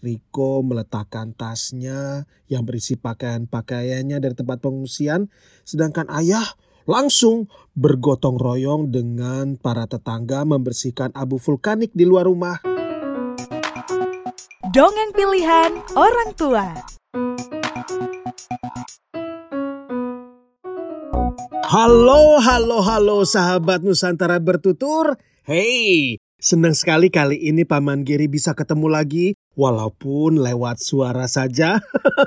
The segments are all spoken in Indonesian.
Riko meletakkan tasnya yang berisi pakaian-pakaiannya dari tempat pengungsian, sedangkan ayah langsung bergotong royong dengan para tetangga membersihkan abu vulkanik di luar rumah. Dongeng pilihan orang tua. Halo, halo, halo sahabat Nusantara bertutur. Hey, senang sekali kali ini Paman Giri bisa ketemu lagi walaupun lewat suara saja.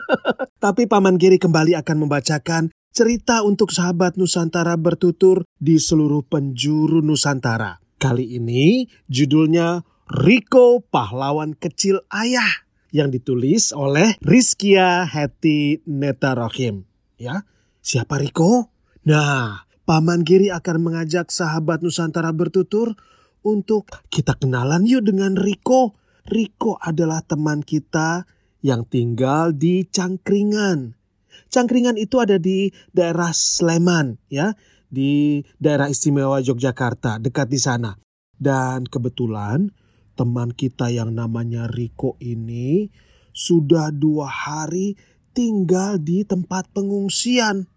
Tapi Paman Giri kembali akan membacakan cerita untuk sahabat Nusantara bertutur di seluruh penjuru Nusantara. Kali ini judulnya Riko Pahlawan Kecil Ayah yang ditulis oleh Rizkia Heti Netarohim. Ya, siapa Riko? Nah, Paman Giri akan mengajak sahabat Nusantara bertutur untuk kita kenalan yuk dengan Riko. Riko adalah teman kita yang tinggal di Cangkringan. Cangkringan itu ada di daerah Sleman ya, di daerah istimewa Yogyakarta, dekat di sana. Dan kebetulan teman kita yang namanya Riko ini sudah dua hari tinggal di tempat pengungsian.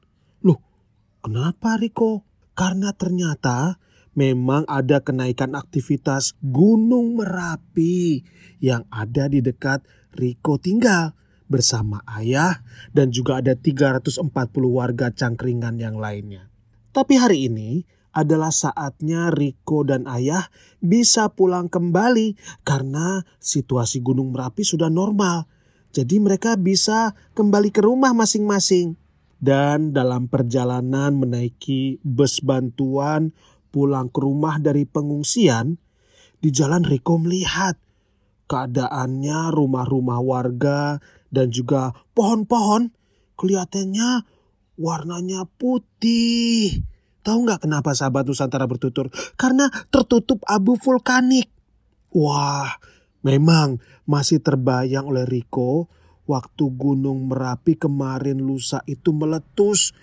Kenapa Riko? Karena ternyata memang ada kenaikan aktivitas Gunung Merapi yang ada di dekat Riko tinggal bersama ayah dan juga ada 340 warga cangkringan yang lainnya. Tapi hari ini adalah saatnya Riko dan ayah bisa pulang kembali karena situasi Gunung Merapi sudah normal. Jadi mereka bisa kembali ke rumah masing-masing dan dalam perjalanan menaiki bus bantuan pulang ke rumah dari pengungsian, di jalan Riko melihat keadaannya rumah-rumah warga dan juga pohon-pohon kelihatannya warnanya putih. Tahu nggak kenapa sahabat Nusantara bertutur? Karena tertutup abu vulkanik. Wah, memang masih terbayang oleh Riko waktu Gunung Merapi kemarin lusa itu meletus.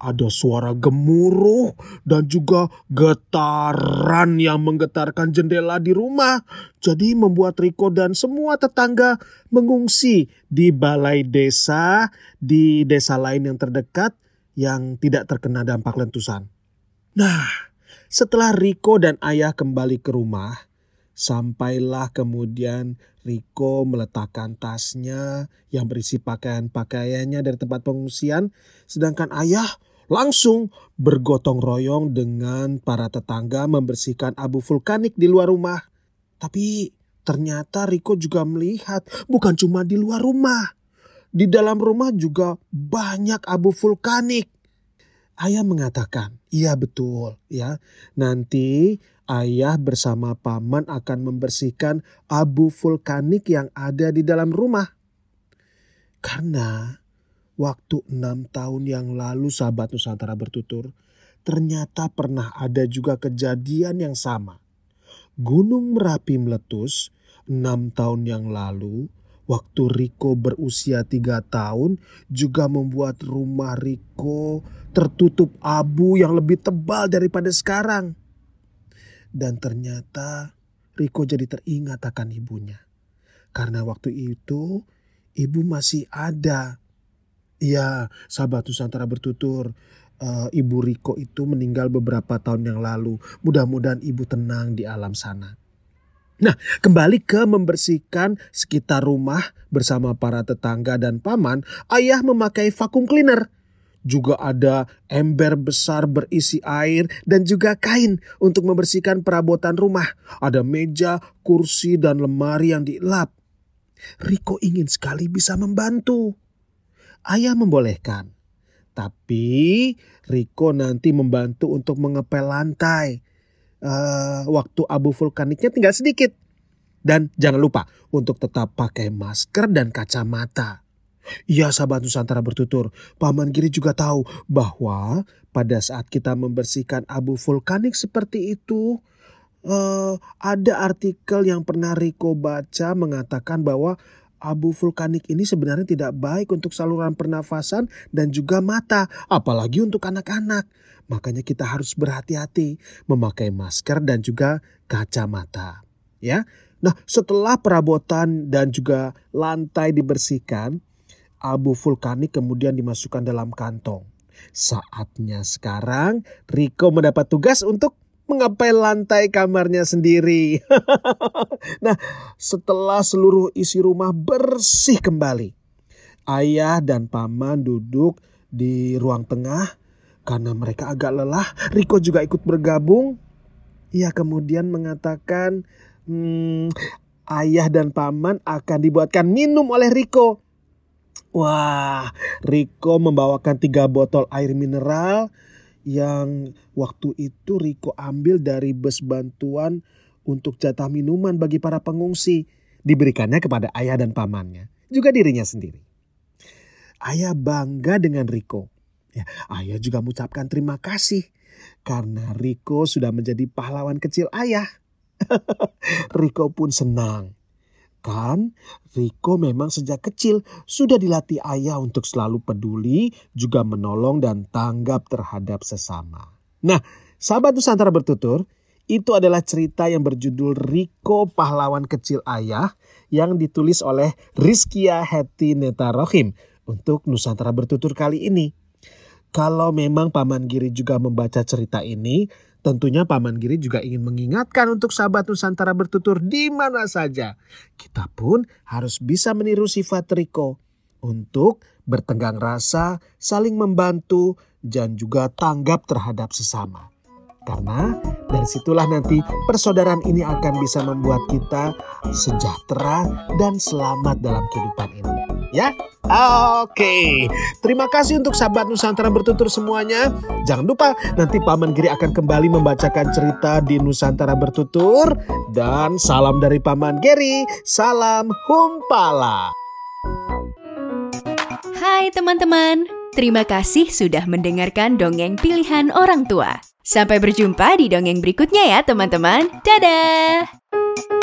Ada suara gemuruh dan juga getaran yang menggetarkan jendela di rumah. Jadi membuat Riko dan semua tetangga mengungsi di balai desa, di desa lain yang terdekat yang tidak terkena dampak lentusan. Nah, setelah Riko dan ayah kembali ke rumah, Sampailah kemudian Riko meletakkan tasnya yang berisi pakaian-pakaiannya dari tempat pengungsian, sedangkan ayah langsung bergotong royong dengan para tetangga membersihkan abu vulkanik di luar rumah. Tapi ternyata Riko juga melihat bukan cuma di luar rumah. Di dalam rumah juga banyak abu vulkanik. Ayah mengatakan, iya betul ya. Nanti ayah bersama paman akan membersihkan abu vulkanik yang ada di dalam rumah. Karena waktu enam tahun yang lalu sahabat Nusantara bertutur, ternyata pernah ada juga kejadian yang sama. Gunung Merapi meletus enam tahun yang lalu waktu Riko berusia tiga tahun juga membuat rumah Riko tertutup abu yang lebih tebal daripada sekarang. Dan ternyata Riko jadi teringat akan ibunya. Karena waktu itu ibu masih ada. Iya, sahabat Nusantara bertutur. Uh, ibu Riko itu meninggal beberapa tahun yang lalu. Mudah-mudahan ibu tenang di alam sana. Nah, kembali ke membersihkan sekitar rumah bersama para tetangga dan paman, ayah memakai vakum cleaner juga ada ember besar berisi air dan juga kain untuk membersihkan perabotan rumah. Ada meja, kursi, dan lemari yang dielap. Riko ingin sekali bisa membantu. Ayah membolehkan. Tapi Riko nanti membantu untuk mengepel lantai. Uh, waktu abu vulkaniknya tinggal sedikit. Dan jangan lupa untuk tetap pakai masker dan kacamata. Iya sahabat Nusantara bertutur, Paman Giri juga tahu bahwa pada saat kita membersihkan abu vulkanik seperti itu, uh, ada artikel yang pernah Riko baca mengatakan bahwa abu vulkanik ini sebenarnya tidak baik untuk saluran pernafasan dan juga mata, apalagi untuk anak-anak. Makanya kita harus berhati-hati memakai masker dan juga kacamata. Ya, Nah, setelah perabotan dan juga lantai dibersihkan, abu vulkanik kemudian dimasukkan dalam kantong. Saatnya sekarang Riko mendapat tugas untuk mengepel lantai kamarnya sendiri. nah, setelah seluruh isi rumah bersih kembali, ayah dan paman duduk di ruang tengah karena mereka agak lelah. Riko juga ikut bergabung. Ia kemudian mengatakan, hmm, ayah dan paman akan dibuatkan minum oleh Riko. Wah, Riko membawakan tiga botol air mineral yang waktu itu Riko ambil dari bus bantuan untuk jatah minuman bagi para pengungsi. Diberikannya kepada ayah dan pamannya, juga dirinya sendiri. Ayah bangga dengan Riko. Ya, ayah juga mengucapkan terima kasih karena Riko sudah menjadi pahlawan kecil ayah. Riko pun senang Kan Riko memang sejak kecil sudah dilatih ayah untuk selalu peduli, juga menolong dan tanggap terhadap sesama. Nah, sahabat Nusantara bertutur, itu adalah cerita yang berjudul Riko Pahlawan Kecil Ayah yang ditulis oleh Rizkia Heti Netarohim untuk Nusantara bertutur kali ini. Kalau memang Paman Giri juga membaca cerita ini, Tentunya Paman Giri juga ingin mengingatkan untuk sahabat Nusantara bertutur di mana saja. Kita pun harus bisa meniru sifat Riko untuk bertenggang rasa, saling membantu, dan juga tanggap terhadap sesama. Karena dari situlah nanti persaudaraan ini akan bisa membuat kita sejahtera dan selamat dalam kehidupan ini. Ya, oke. Terima kasih untuk sahabat Nusantara bertutur semuanya. Jangan lupa nanti Paman Giri akan kembali membacakan cerita di Nusantara bertutur. Dan salam dari Paman Giri, salam humpala. Hai teman-teman, terima kasih sudah mendengarkan dongeng pilihan orang tua. Sampai berjumpa di dongeng berikutnya ya teman-teman. Dadah!